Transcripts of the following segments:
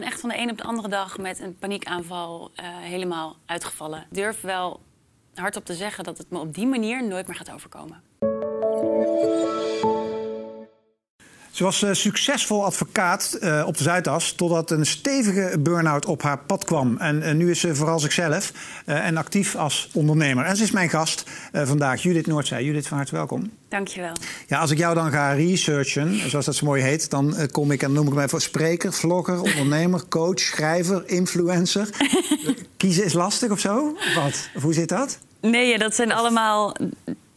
ben echt van de een op de andere dag met een paniekaanval eh, helemaal uitgevallen. Durf wel hardop te zeggen dat het me op die manier nooit meer gaat overkomen. Ze was eh, succesvol advocaat eh, op de Zuidas totdat een stevige burn-out op haar pad kwam. En eh, nu is ze vooral zichzelf en actief als ondernemer. En ze is mijn gast vandaag, Judith Noordzij. Judith, van harte welkom. Dankjewel. Ja, als ik jou dan ga researchen, zoals dat zo mooi heet, dan kom ik en noem ik mij voor spreker, vlogger, ondernemer, coach, schrijver, influencer. Kiezen is lastig of zo? Wat? Of hoe zit dat? Nee, dat zijn allemaal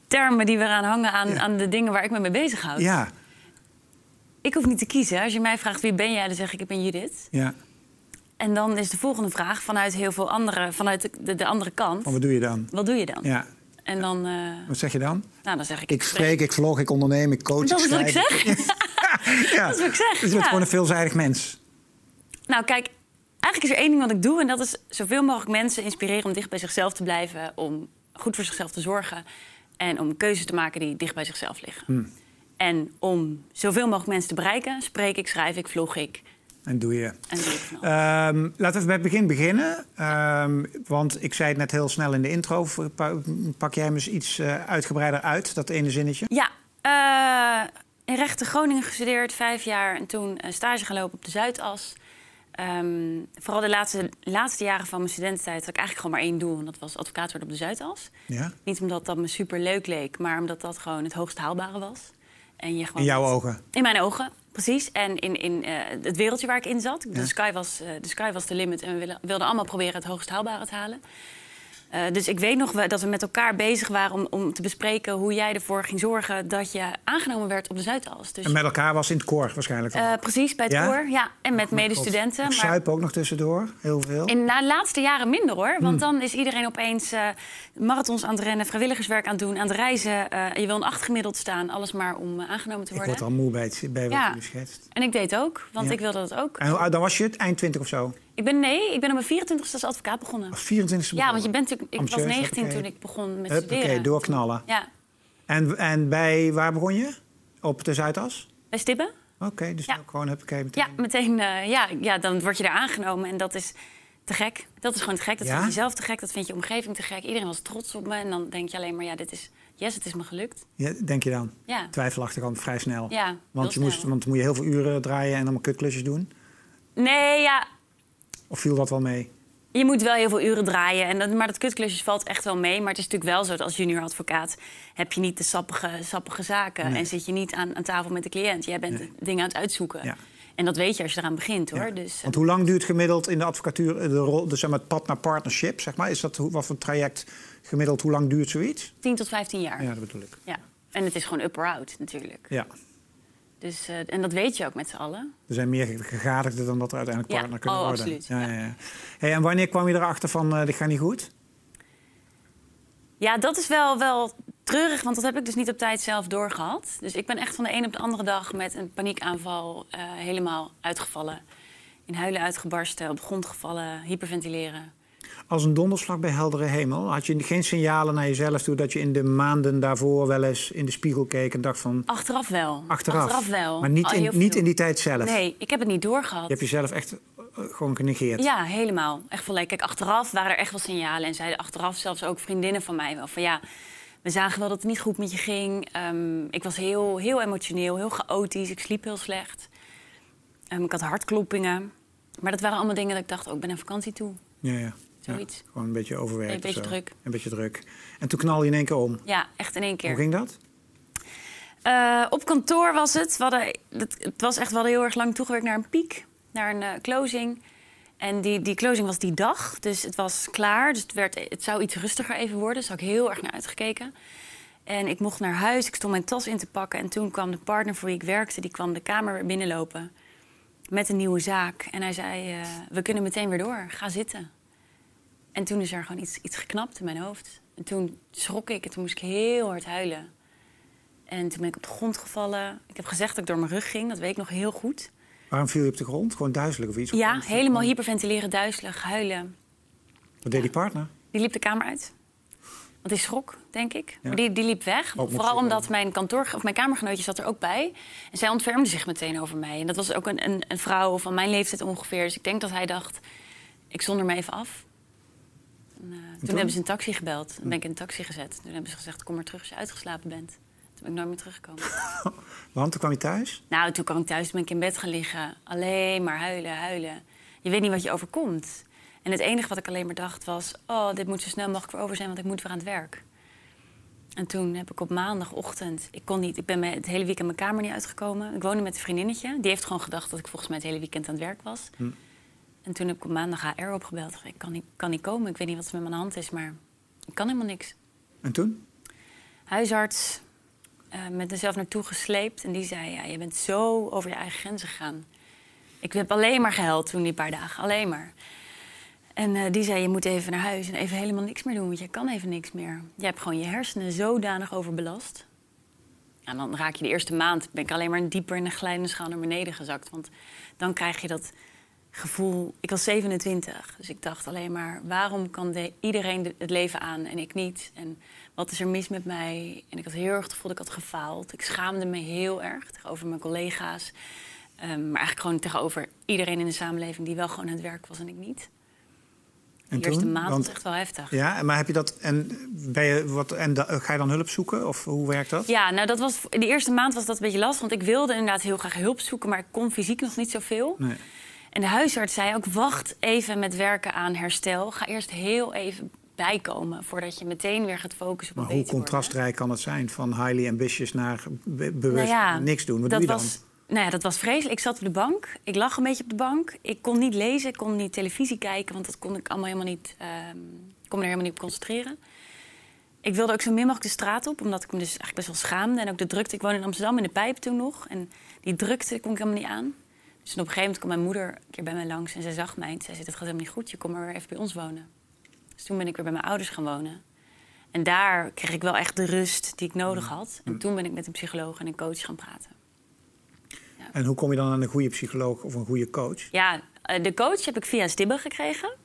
termen die we eraan hangen aan, aan de dingen waar ik me mee bezighoud. Ja, Ik hoef niet te kiezen. Als je mij vraagt wie ben jij, dan zeg ik ik ben Judith. ja. En dan is de volgende vraag vanuit heel veel andere, vanuit de, de, de andere kant. Van wat doe je dan? Wat doe je dan? Ja. En dan, eh, Wat zeg je dan? nou, dan zeg ik. Ik spreek, ik vlog, ik onderneem, ik coach, Dat is wat ik zeg. ja. Dat is wat ik zeg, Dus je bent ja. gewoon een veelzijdig mens. Nou, kijk, eigenlijk is er één ding wat ik doe. En dat is zoveel mogelijk mensen inspireren om dicht bij zichzelf te blijven. Om goed voor zichzelf te zorgen. En om keuzes te maken die dicht bij zichzelf liggen. Hmm. En om zoveel mogelijk mensen te bereiken, spreek ik, schrijf ik, vlog ik En doe je. en doe ik. Ehm, laten we bij het begin beginnen. Ehm, want ik zei het net heel snel in de intro. Pa- Pak jij hem eens iets eh, uitgebreider uit, dat ene zinnetje? Ja, eh, in rechten Groningen gestudeerd, vijf jaar. En toen een stage gaan lopen op de Zuidas. Ehm, vooral de laatste, laatste jaren van mijn studententijd had ik eigenlijk gewoon maar één doel. En dat was advocaat worden op de Zuidas. Ja? Niet omdat dat me super leuk leek, maar omdat dat gewoon het hoogst haalbare was. En je gewoon In jouw ogen. In mijn ogen, precies. En in, in eh, het wereldje waar ik in zat. Ja. De, sky was, eh, de sky was de limit en we wilden, wilden allemaal proberen het hoogst haalbare te halen. Eh, dus ik weet nog wel dat we met elkaar bezig waren om, om te bespreken hoe jij ervoor ging zorgen dat je aangenomen werd op de Zuidas. Dus En met elkaar was in het koor waarschijnlijk eh, precies, bij het Ja? koor. Ja, en met medestudenten. Ik Maar ook nog tussendoor, heel veel. in na de laatste jaren minder hoor. Hmm. Want dan is iedereen opeens eh, marathons aan het rennen, vrijwilligerswerk aan het doen, aan het reizen. Je wil een acht gemiddeld staan, alles maar om aangenomen te Ik worden. word al moe bij, het, bij wat Ja. je schetst. En ik deed ook, want Ja. ik wilde dat ook. En hoe oud dan was je het? Eind 20 of zo? Ik ben nee, ik ben op mijn 24 als advocaat begonnen. Of 24 Ja, want je bent natuurlijk. Ik was Ambitieus, 19 hoppakee. toen ik begon met Oké, studeren. doorknallen. Ja, En, en bij, waar begon je? Op de Zuidas? bij Stibbe. Oké, dus Ja. gewoon huppakee meteen. Ja, meteen. eh, ja, ja, dan word je daar aangenomen en dat is te gek. Dat is gewoon te gek. Dat Ja? vind je zelf te gek. Dat vind je omgeving te gek. Iedereen was trots op me en dan denk je alleen maar, ja, dit is. Yes, het is me gelukt. Ja, denk je dan? Ja. Twijfelachtig al vrij snel. Ja, want, je moest, snel. want dan moet je heel veel uren draaien en allemaal kutklusjes doen. Nee, ja, Of viel dat wel mee? Je moet wel heel veel uren draaien. En dat, maar dat kutklusjes valt echt wel mee. Maar het is natuurlijk wel zo dat als junior advocaat... heb je niet de sappige, sappige zaken. Nee. En zit je niet aan, aan tafel met de cliënt. Jij bent Nee. dingen aan het uitzoeken. Ja. En dat weet je als je eraan begint, hoor. Ja. Dus, eh, Want hoe lang duurt gemiddeld in de advocatuur eh, de rol, dus zeg maar het pad naar partnership? Zeg maar? Is dat wat voor traject gemiddeld? Hoe lang duurt zoiets? 10 tot 15 jaar. Ja, Ja. dat bedoel ik. En het is gewoon up or out, natuurlijk. Ja. Dus, eh, en dat weet je ook met z'n allen. Er zijn meer gegadigden dan dat er uiteindelijk Ja. partner kunnen Oh, worden. absoluut. Ja, Ja. ja. Ja. Hey, en wanneer kwam je erachter van eh dit gaat niet goed? Ja, dat is wel, wel treurig, want dat heb ik dus niet op tijd zelf doorgehad. Dus ik ben echt van de een op de andere dag met een paniekaanval eh, helemaal uitgevallen. In huilen uitgebarsten, op de grond gevallen, hyperventileren. Als een donderslag bij heldere hemel. Had je geen signalen naar jezelf toe dat je in de maanden daarvoor wel eens in de spiegel keek en dacht van Achteraf wel. achteraf. wel. Maar niet, in, niet in die tijd zelf. Nee, ik heb het niet doorgehad. Je hebt jezelf echt eh, gewoon genegeerd. Ja, helemaal. Echt volledig. Kijk, achteraf waren er echt wel signalen. En zeiden achteraf zelfs ook vriendinnen van mij wel van ja... We zagen wel dat het niet goed met je ging. Ehm, ik was heel, heel emotioneel, heel chaotisch. Ik sliep heel slecht. Ehm, ik had hartkloppingen. Maar dat waren allemaal dingen dat ik dacht, oh, ik ben aan vakantie toe. Ja, ja. Zoiets. Ja, gewoon een beetje overwerkt. Een beetje druk. Een beetje druk. En toen knal je in één keer om. Ja, echt in één keer. Hoe ging dat? Eh, op kantoor was het. We hadden, het, het was echt wel heel erg lang toegewerkt naar een piek, naar een eh, closing. En die, die closing was die dag, dus het was klaar. Dus het, werd, het zou iets rustiger even worden, dus daar had ik heel erg naar uitgekeken. En ik mocht naar huis, ik stond mijn tas in te pakken. En toen kwam de partner voor wie ik werkte, die kwam de kamer binnenlopen. Met een nieuwe zaak. En hij zei, eh, we kunnen meteen weer door, ga zitten. En toen is er gewoon iets, iets geknapt in mijn hoofd. En toen schrok ik en toen moest ik heel hard huilen. En toen ben ik op de grond gevallen. Ik heb gezegd dat ik door mijn rug ging, dat weet ik nog heel goed. Waarom viel je op de grond? Gewoon duizelig of iets? Ja, helemaal hyperventileren, duizelig, huilen. Wat deed die partner? Die liep de kamer uit. Want hij schrok, denk ik. Ja. Maar die, die liep weg. Ook Vooral omdat mijn kantoor of mijn kamergenootje zat er ook bij. En zij ontfermde zich meteen over mij. En dat was ook een, een, een vrouw van mijn leeftijd ongeveer. Dus ik denk dat hij dacht, ik zonder me even af. En, eh, toen, toen? hebben ze een taxi gebeld. Toen ben ik in een taxi gezet. Toen hebben ze gezegd, kom maar terug als je uitgeslapen bent. Toen ben ik nooit meer teruggekomen. Want toen kwam je thuis? Nou, toen kwam ik thuis, toen ben ik in bed gaan liggen. Alleen maar huilen, huilen. Je weet niet wat je overkomt. En het enige wat ik alleen maar dacht was... oh, dit moet zo snel mogelijk weer over zijn, want ik moet weer aan het werk. En toen heb ik op maandagochtend... Ik, kon niet, ik ben het hele weekend mijn kamer niet uitgekomen. Ik woonde met een vriendinnetje. Die heeft gewoon gedacht dat ik volgens mij het hele weekend aan het werk was. Hm. En toen heb ik op maandag HR opgebeld. Ik kan niet, kan niet komen, ik weet niet wat er met mijn hand is... maar ik kan helemaal niks En toen? huisarts eh, met er zelf naartoe gesleept. En die zei, ja, je bent zo over je eigen grenzen gegaan. Ik heb alleen maar gehuild toen die paar dagen, alleen maar. En eh, die zei, je moet even naar huis en even helemaal niks meer doen... want je kan even niks meer. Je hebt gewoon je hersenen zodanig overbelast. En dan raak je de eerste maand... ben ik alleen maar dieper in een glijdende schaal naar beneden gezakt. Want dan krijg je dat gevoel... Ik was 27, dus ik dacht alleen maar... waarom kan de- iedereen de- het leven aan en ik niet? En wat is er mis met mij? En ik had heel erg het gevoel dat ik had gefaald. Ik schaamde me heel erg tegenover mijn collega's. Ehm, maar eigenlijk gewoon tegenover iedereen in de samenleving... die wel gewoon aan het werk was en ik niet. En De eerste toen? maand Want- was echt wel heftig. Ja, maar heb je dat. En, ben je wat, en da- ga je dan hulp zoeken? Of hoe werkt dat? Ja, nou dat was, de eerste maand was dat een beetje lastig. Want ik wilde inderdaad heel graag hulp zoeken, maar ik kon fysiek nog niet zoveel. Nee. En de huisarts zei ook, wacht even met werken aan herstel. Ga eerst heel even bijkomen voordat je meteen weer gaat focussen op Maar hoe worden. contrastrijk kan het zijn? Van highly ambitious naar be- bewust Nou ja, niks doen. Wat dat doe je dan? was, Nou ja, dat was vreselijk. Ik zat op de bank. Ik lag een beetje op de bank. Ik kon niet lezen, ik kon niet televisie kijken, want dat kon ik allemaal helemaal niet. ehm, ik kon me er helemaal niet op concentreren. Ik wilde ook zo min mogelijk de straat op, omdat ik me dus eigenlijk best wel schaamde. En ook de drukte. Ik woonde in Amsterdam in de pijp toen nog. En die drukte kon ik helemaal niet aan. Dus op een gegeven moment kwam mijn moeder een keer bij mij langs en zij zag mij. En zei: Het gaat helemaal niet goed, je komt maar weer even bij ons wonen. Dus toen ben ik weer bij mijn ouders gaan wonen. En daar kreeg ik wel echt de rust die ik nodig had. En toen ben ik met een psycholoog en een coach gaan praten. En hoe kom je dan aan een goede psycholoog of een goede coach? Ja, eh, de coach heb ik via Stibbe gekregen.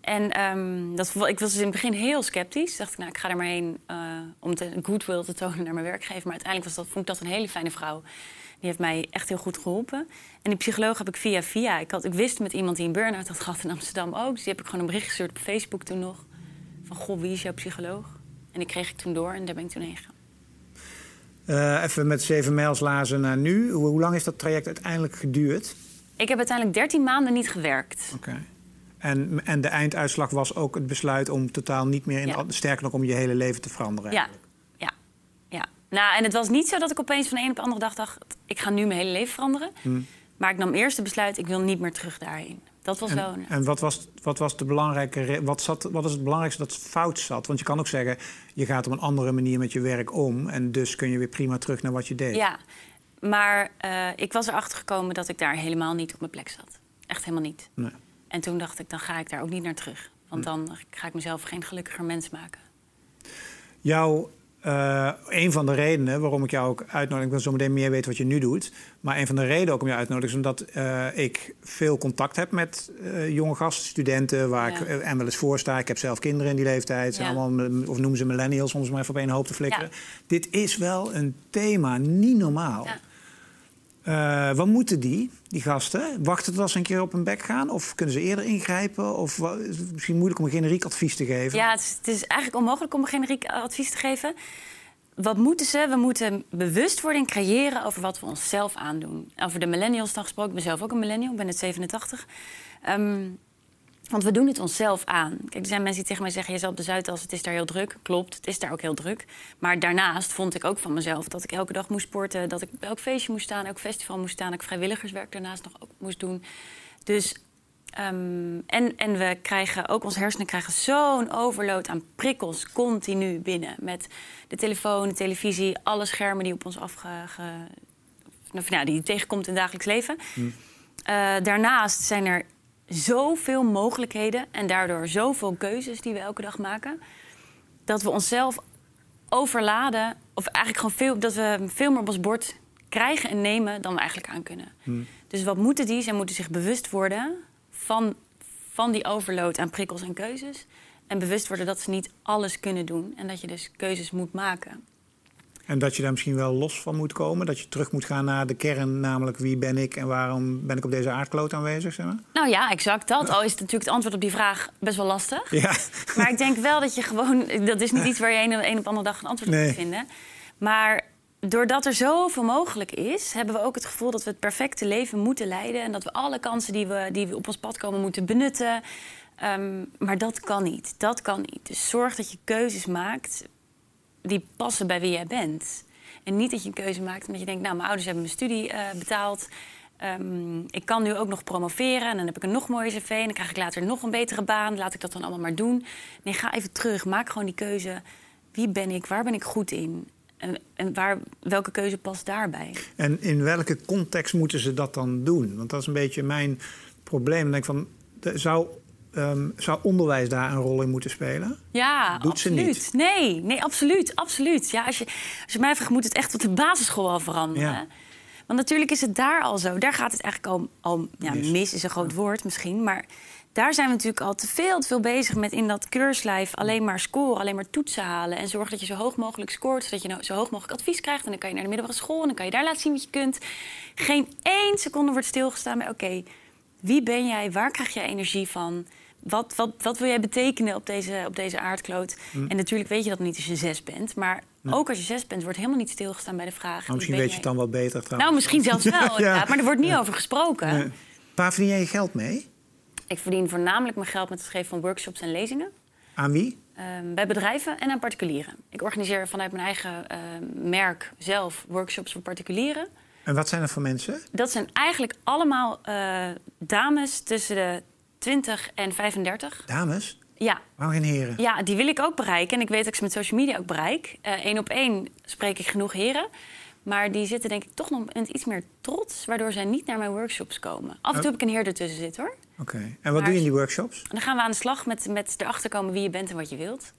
En ehm, dat, ik was dus in het begin heel sceptisch. Dacht ik, nou, ik ga er maar heen eh, om te, goodwill te tonen naar mijn werkgever. Maar uiteindelijk was dat, vond ik dat een hele fijne vrouw. Die heeft mij echt heel goed geholpen. En die psycholoog heb ik via via. Ik, had, ik wist met iemand die een burn-out had gehad in Amsterdam ook. Dus die heb ik gewoon een bericht gestuurd op Facebook toen nog. Van, goh, wie is jouw psycholoog? En die kreeg ik toen door en daar ben ik toen heen gegaan. Eh, even met zeven mijls lazen naar nu. Hoe, hoe lang is dat traject uiteindelijk geduurd? Ik heb uiteindelijk 13 maanden niet gewerkt. Oké. En, en de einduitslag was ook het besluit om totaal niet meer in Ja. de- sterker nog om je hele leven te veranderen. Ja. Nou, en het was niet zo dat ik opeens van de een op de andere dag dacht... ik ga nu mijn hele leven veranderen. Maar ik nam eerst het besluit, ik wil niet meer terug daarheen. Dat was wel... En, een- en wat, was, wat, was de belangrijke, wat, zat, wat is het belangrijkste dat fout zat? Want je kan ook zeggen, je gaat op een andere manier met je werk om... en dus kun je weer prima terug naar wat je deed. Ja, maar eh, ik was erachter gekomen dat ik daar helemaal niet op mijn plek zat. Echt helemaal niet. Nee. En toen dacht ik, dan ga ik daar ook niet naar terug. Want dan ga ik mezelf geen gelukkiger mens maken. Jouw, eh, een van de redenen waarom ik jou ook uitnodig... ik wil zo meteen meer weten wat je nu doet... maar een van de redenen ook om je uit te nodigen... is omdat eh, ik veel contact heb met eh, jonge gasten, studenten... waar Ja. ik en wel eens voor sta. Ik heb zelf kinderen in die leeftijd. Ja. allemaal, of noemen ze millennials, om ze maar even op één hoop te flikkeren. Ja. Dit is wel een thema, niet normaal. Eh, wat moeten die, die gasten? Wachten tot ze een keer op hun bek gaan? Of kunnen ze eerder ingrijpen? Of is het misschien moeilijk om een generiek advies te geven? Ja, het is, het eigenlijk onmogelijk om een generiek advies te geven. Wat moeten ze? We moeten bewustwording creëren over wat we onszelf aandoen. Over de millennials dan gesproken. Ik ben zelf ook een millennial, ik ben net 87. Ehm, want we doen het onszelf aan. Kijk, er zijn mensen die tegen mij zeggen... je zat op de Zuidas, het is daar heel druk. Klopt, het is daar ook heel druk. Maar daarnaast vond ik ook van mezelf dat ik elke dag moest sporten... dat ik bij elk feestje moest staan, elk festival moest staan... dat ik vrijwilligerswerk daarnaast nog ook moest doen. Dus Ehm, en, en we krijgen ook, onze hersenen krijgen zo'n overload aan prikkels continu binnen. Met de telefoon, de televisie, alle schermen die op ons afge... ge- nou, die je tegenkomt in het dagelijks leven. Eh, daarnaast zijn er zoveel mogelijkheden en daardoor zoveel keuzes die we elke dag maken. Dat we onszelf overladen, of eigenlijk gewoon veel, dat we veel meer op ons bord krijgen en nemen dan we eigenlijk aan kunnen. Dus wat moeten die? Zij moeten zich bewust worden van, van die overload aan prikkels en keuzes. En bewust worden dat ze niet alles kunnen doen. En dat je dus keuzes moet maken. En dat je daar misschien wel los van moet komen. Dat je terug moet gaan naar de kern, namelijk wie ben ik en waarom ben ik op deze aardkloot aanwezig? Zeg maar? Nou ja, exact dat. Al is het natuurlijk het antwoord op die vraag best wel lastig. Ja. Maar ik denk wel dat je gewoon. Dat is niet iets waar je een, een op andere dag een antwoord op moet vinden. Maar doordat er zoveel mogelijk is, hebben we ook het gevoel dat we het perfecte leven moeten leiden. En dat we alle kansen die we, die we op ons pad komen moeten benutten. Ehm, maar dat kan niet. Dat kan niet. Dus zorg dat je keuzes maakt die passen bij wie jij bent. En niet dat je een keuze maakt omdat je denkt, nou, mijn ouders hebben mijn studie eh, betaald. Ehm, ik kan nu ook nog promoveren en dan heb ik een nog mooier cv... en dan krijg ik later nog een betere baan. Laat ik dat dan allemaal maar doen. Nee, ga even terug. Maak gewoon die keuze. Wie ben ik? Waar ben ik goed in? En, en waar, welke keuze past daarbij? En in welke context moeten ze dat dan doen? Want dat is een beetje mijn probleem. Dan denk ik van, zou, ehm, zou onderwijs daar een rol in moeten spelen? Ja, Doet ze absoluut. niet. Nee, nee, absoluut. absoluut. Ja, als, je, als je mij vraagt, moet het echt op de basisschool al veranderen. Ja. Want natuurlijk is het daar al zo. Daar gaat het eigenlijk al, al ja, Mis. mis. is een groot woord misschien. Maar daar zijn we natuurlijk al te veel, te veel bezig met in dat keurslijf alleen maar scoren, alleen maar toetsen halen. En zorgen dat je zo hoog mogelijk scoort, zodat je nou zo hoog mogelijk advies krijgt. En dan kan je naar de middelbare school en dan kan je daar laten zien wat je kunt. Geen één seconde wordt stilgestaan bij: oké, wie ben jij? Waar krijg jij energie van? Wat, wat, wat wil jij betekenen op deze, op deze aardkloot? Hm. En natuurlijk weet je dat niet als je zes bent. Maar ook als je zes bent, wordt helemaal niet stilgestaan bij de vraag... Nou, misschien weet je het dan wel beter trouwens. nou, misschien zelfs wel, Ja. inderdaad. Maar er wordt niet over gesproken. Waar verdien jij je geld mee? Ik verdien voornamelijk mijn geld met het geven van workshops en lezingen. Aan wie? ehm, bij bedrijven en aan particulieren. Ik organiseer vanuit mijn eigen ehm, merk zelf workshops voor particulieren. En wat zijn er voor mensen? Dat zijn eigenlijk allemaal eh, dames tussen de 20 en 35. Dames? Ja, Waarom geen heren? Ja, die wil ik ook bereiken. En ik weet dat ik ze met social media ook bereik. Eén op één spreek ik genoeg heren. Maar die zitten denk ik toch nog met iets meer trots... waardoor zij niet naar mijn workshops komen. Af en toe heb ik een heer ertussen zitten, hoor. Oké. En wat Maar doe je in die workshops? Dan gaan we aan de slag met, met erachter komen wie je bent en wat je wilt.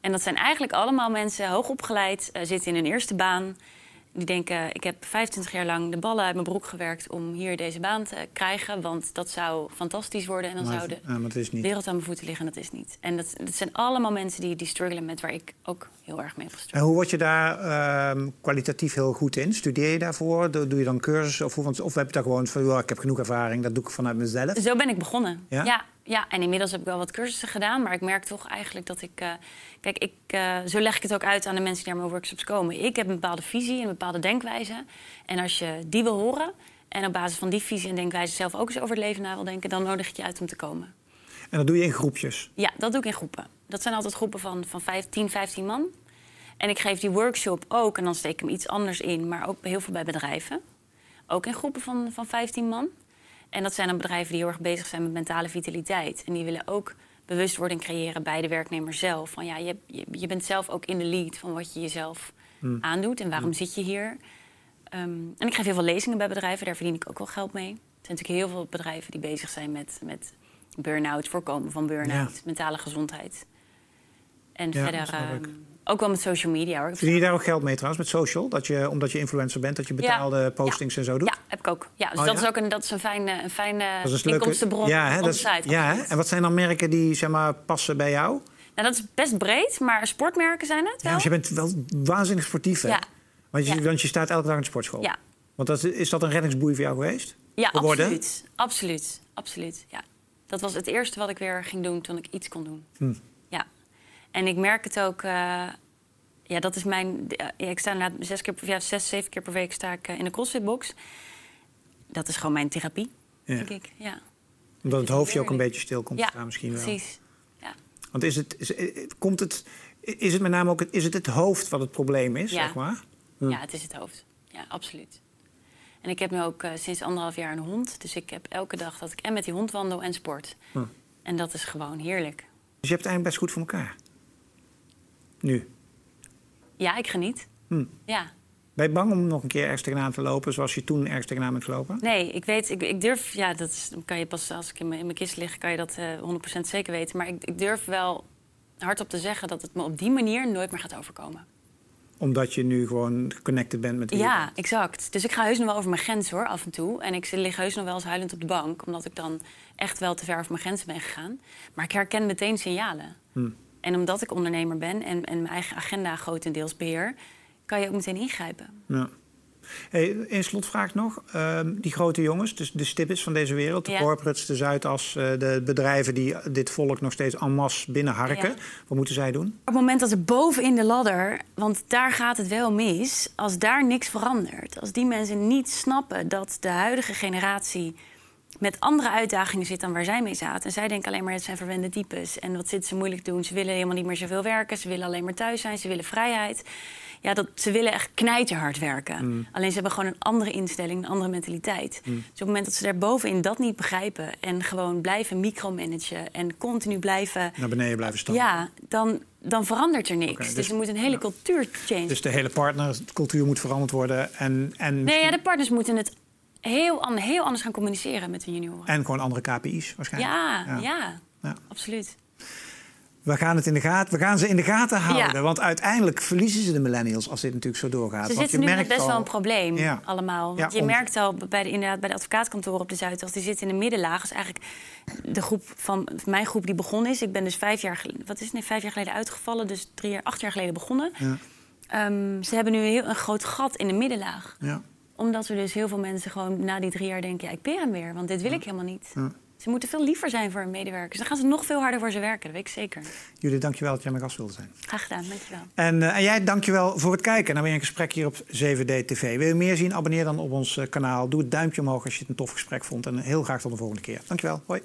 En dat zijn eigenlijk allemaal mensen, hoogopgeleid, eh zitten in hun eerste baan. Die denken, ik heb 25 jaar lang de ballen uit mijn broek gewerkt... om hier deze baan te krijgen, want dat zou fantastisch worden. En dan Maar, zou de wereld aan mijn voeten liggen en dat is niet. En dat, dat zijn allemaal mensen die, die struggelen met waar ik ook heel erg mee heb En hoe word je daar ehm, kwalitatief heel goed in? Studeer je daarvoor? Doe, doe je dan cursussen? Of, hoe- want- of heb je daar gewoon van, "Ja, ik heb genoeg ervaring, dat doe ik vanuit mezelf? Zo ben ik begonnen. Ja? Ja? ja, en inmiddels heb ik wel wat cursussen gedaan. Maar ik merk toch eigenlijk dat ik... eh, kijk, ik, eh, zo leg ik het ook uit aan de mensen die naar mijn workshops komen. Ik heb een bepaalde visie, een bepaalde denkwijze. En als je die wil horen... en op basis van die visie en denkwijze zelf ook eens over het leven na wil denken... dan nodig ik je uit om te komen. En dat doe je in groepjes. Ja, dat doe ik in groepen. Dat zijn altijd groepen van, van 15, 15 man. En ik geef die workshop ook, en dan steek ik hem iets anders in, maar ook heel veel bij bedrijven. Ook in groepen van, van 15 man. En dat zijn dan bedrijven die heel erg bezig zijn met mentale vitaliteit. En die willen ook bewustwording creëren bij de werknemer zelf. Van ja, je, je, bent zelf ook in de lead van wat je jezelf aandoet en waarom zit je hier. Ehm, en ik geef heel veel lezingen bij bedrijven, daar verdien ik ook wel geld mee. Er zijn natuurlijk heel veel bedrijven die bezig zijn met, met burn-out, voorkomen van burn-out, mentale gezondheid. En Ja, verder ehm, ook wel met social media hoor. Verdien je daar ook geld mee trouwens, met social? Dat je, omdat je influencer bent, dat je betaalde Ja. postings en zo doet? Ja, heb ik ook. Ja, dus Oh, dat ja? is ook een, dat is een fijne, een fijne Dat is een leuke- inkomstenbron ja, hè, op dat de is- site. Ja, hè? en wat zijn dan merken die zeg maar, passen bij jou? Nou, dat is best breed, maar sportmerken zijn het Ja, wel. want je bent wel waanzinnig sportief, hè? Ja. Want, je, Ja. want je staat elke dag in de sportschool. Ja. Want dat, is dat een reddingsboei voor jou geweest? Ja, geworden? absoluut. Absoluut. Absoluut. Ja. Dat was het eerste wat ik weer ging doen toen ik iets kon doen. Hm. En ik merk het ook. eh, ja, dat is mijn. ja, ik sta inderdaad zes, keer, per- ja, zes, zeven keer per week sta ik eh, in de CrossFit-box. Dat is gewoon mijn therapie, Ja. denk ik. Ja, Omdat het hoofdje ook een beetje stil komt ja te staan misschien wel. precies. Ja. Want is het, is, eh, komt het, is het met name ook het, is het, het hoofd wat het probleem is, Ja. zeg maar? ja, het is het hoofd. Ja, absoluut. En ik heb nu ook eh, sinds anderhalf jaar een hond. Dus ik heb elke dag dat ik en met die hond wandel en sport. Hm. En dat is gewoon heerlijk. Dus je hebt het eigenlijk best goed voor elkaar. Nu. Ja, ik geniet. Hm. Ja. Ben je bang om nog een keer ergens tegenaan te lopen... zoals je toen ergens tegenaan bent gelopen? Nee, ik weet, ik, ik durf, ja, dat is, kan je pas als ik in mijn, in mijn kist lig, kan je dat eh 100% zeker weten. Maar ik, ik durf wel hardop te zeggen dat het me op die manier nooit meer gaat overkomen. omdat je nu gewoon geconnected bent met wie je Ja, exact. Dus ik ga heus nog wel over mijn grens hoor, af en toe. En ik lig heus nog wel eens huilend op de bank, omdat ik dan echt wel te ver over mijn grenzen ben gegaan. Maar ik herken meteen signalen. Hmm. En omdat ik ondernemer ben en, en mijn eigen agenda grotendeels beheer, kan je ook meteen ingrijpen. Ja. Hey, een slotvraag nog. Ehm, die grote jongens, dus de stippets van deze wereld, de Ja. corporates, de Zuidas, eh, de bedrijven die dit volk nog steeds en masse binnenharken. Ja. Wat moeten zij doen? Op het moment dat er bovenin de ladder, want daar gaat het wel mis, als daar niks verandert, als die mensen niet snappen dat de huidige generatie met andere uitdagingen zit dan waar zij mee zaten. En zij denken alleen maar, het zijn verwende types. En wat zitten ze moeilijk doen? Ze willen helemaal niet meer zoveel werken. Ze willen alleen maar thuis zijn. Ze willen vrijheid. Ja, dat, ze willen echt knijterhard werken. Alleen ze hebben gewoon een andere instelling, een andere mentaliteit. Dus op het moment dat ze daar bovenin dat niet begrijpen... en gewoon blijven micromanagen en continu blijven... Naar beneden blijven staan. Ja, dan, dan verandert er niks. Dus, dus- er moet een hele cultuur change. Dus de hele partnercultuur moet veranderd worden. En, en, nee, ja, de partners moeten het heel, heel anders gaan communiceren met hun junioren. en gewoon andere KPI's waarschijnlijk. Ja, Ja. ja, Ja. absoluut. We gaan, het in de gaten, we gaan ze in de gaten houden. Ja. Want uiteindelijk verliezen ze de millennials als dit natuurlijk zo doorgaat. Ze Want zitten je nu merkt best al- wel een probleem, Ja. allemaal. Ja, Want je om- merkt al bij de, inderdaad, bij de advocaatkantoren op de Zuidas... die zitten in de middenlaag. Dat is eigenlijk de groep van mijn groep die begonnen is. Ik ben dus vijf jaar, wat is het, nee, vijf jaar geleden uitgevallen. Dus drie jaar, acht jaar geleden begonnen. Ja, Ehm, ze hebben nu heel, een groot gat in de middenlaag. ja. Omdat er dus heel veel mensen gewoon na die drie jaar denken... ja, ik peer hem weer, want dit wil ik helemaal niet. Ze moeten veel liever zijn voor hun medewerkers. Dan gaan ze nog veel harder voor ze werken, dat weet ik zeker. Jullie, dankjewel dat jij mijn gast wilde zijn. Graag gedaan, dankjewel. En, eh, en jij, dankjewel voor het kijken naar weer een gesprek hier op 7D TV. Wil je meer zien? Abonneer dan op ons eh, kanaal. Doe het duimpje omhoog als je het een tof gesprek vond. En heel graag tot de volgende keer. Dankjewel. Hoi.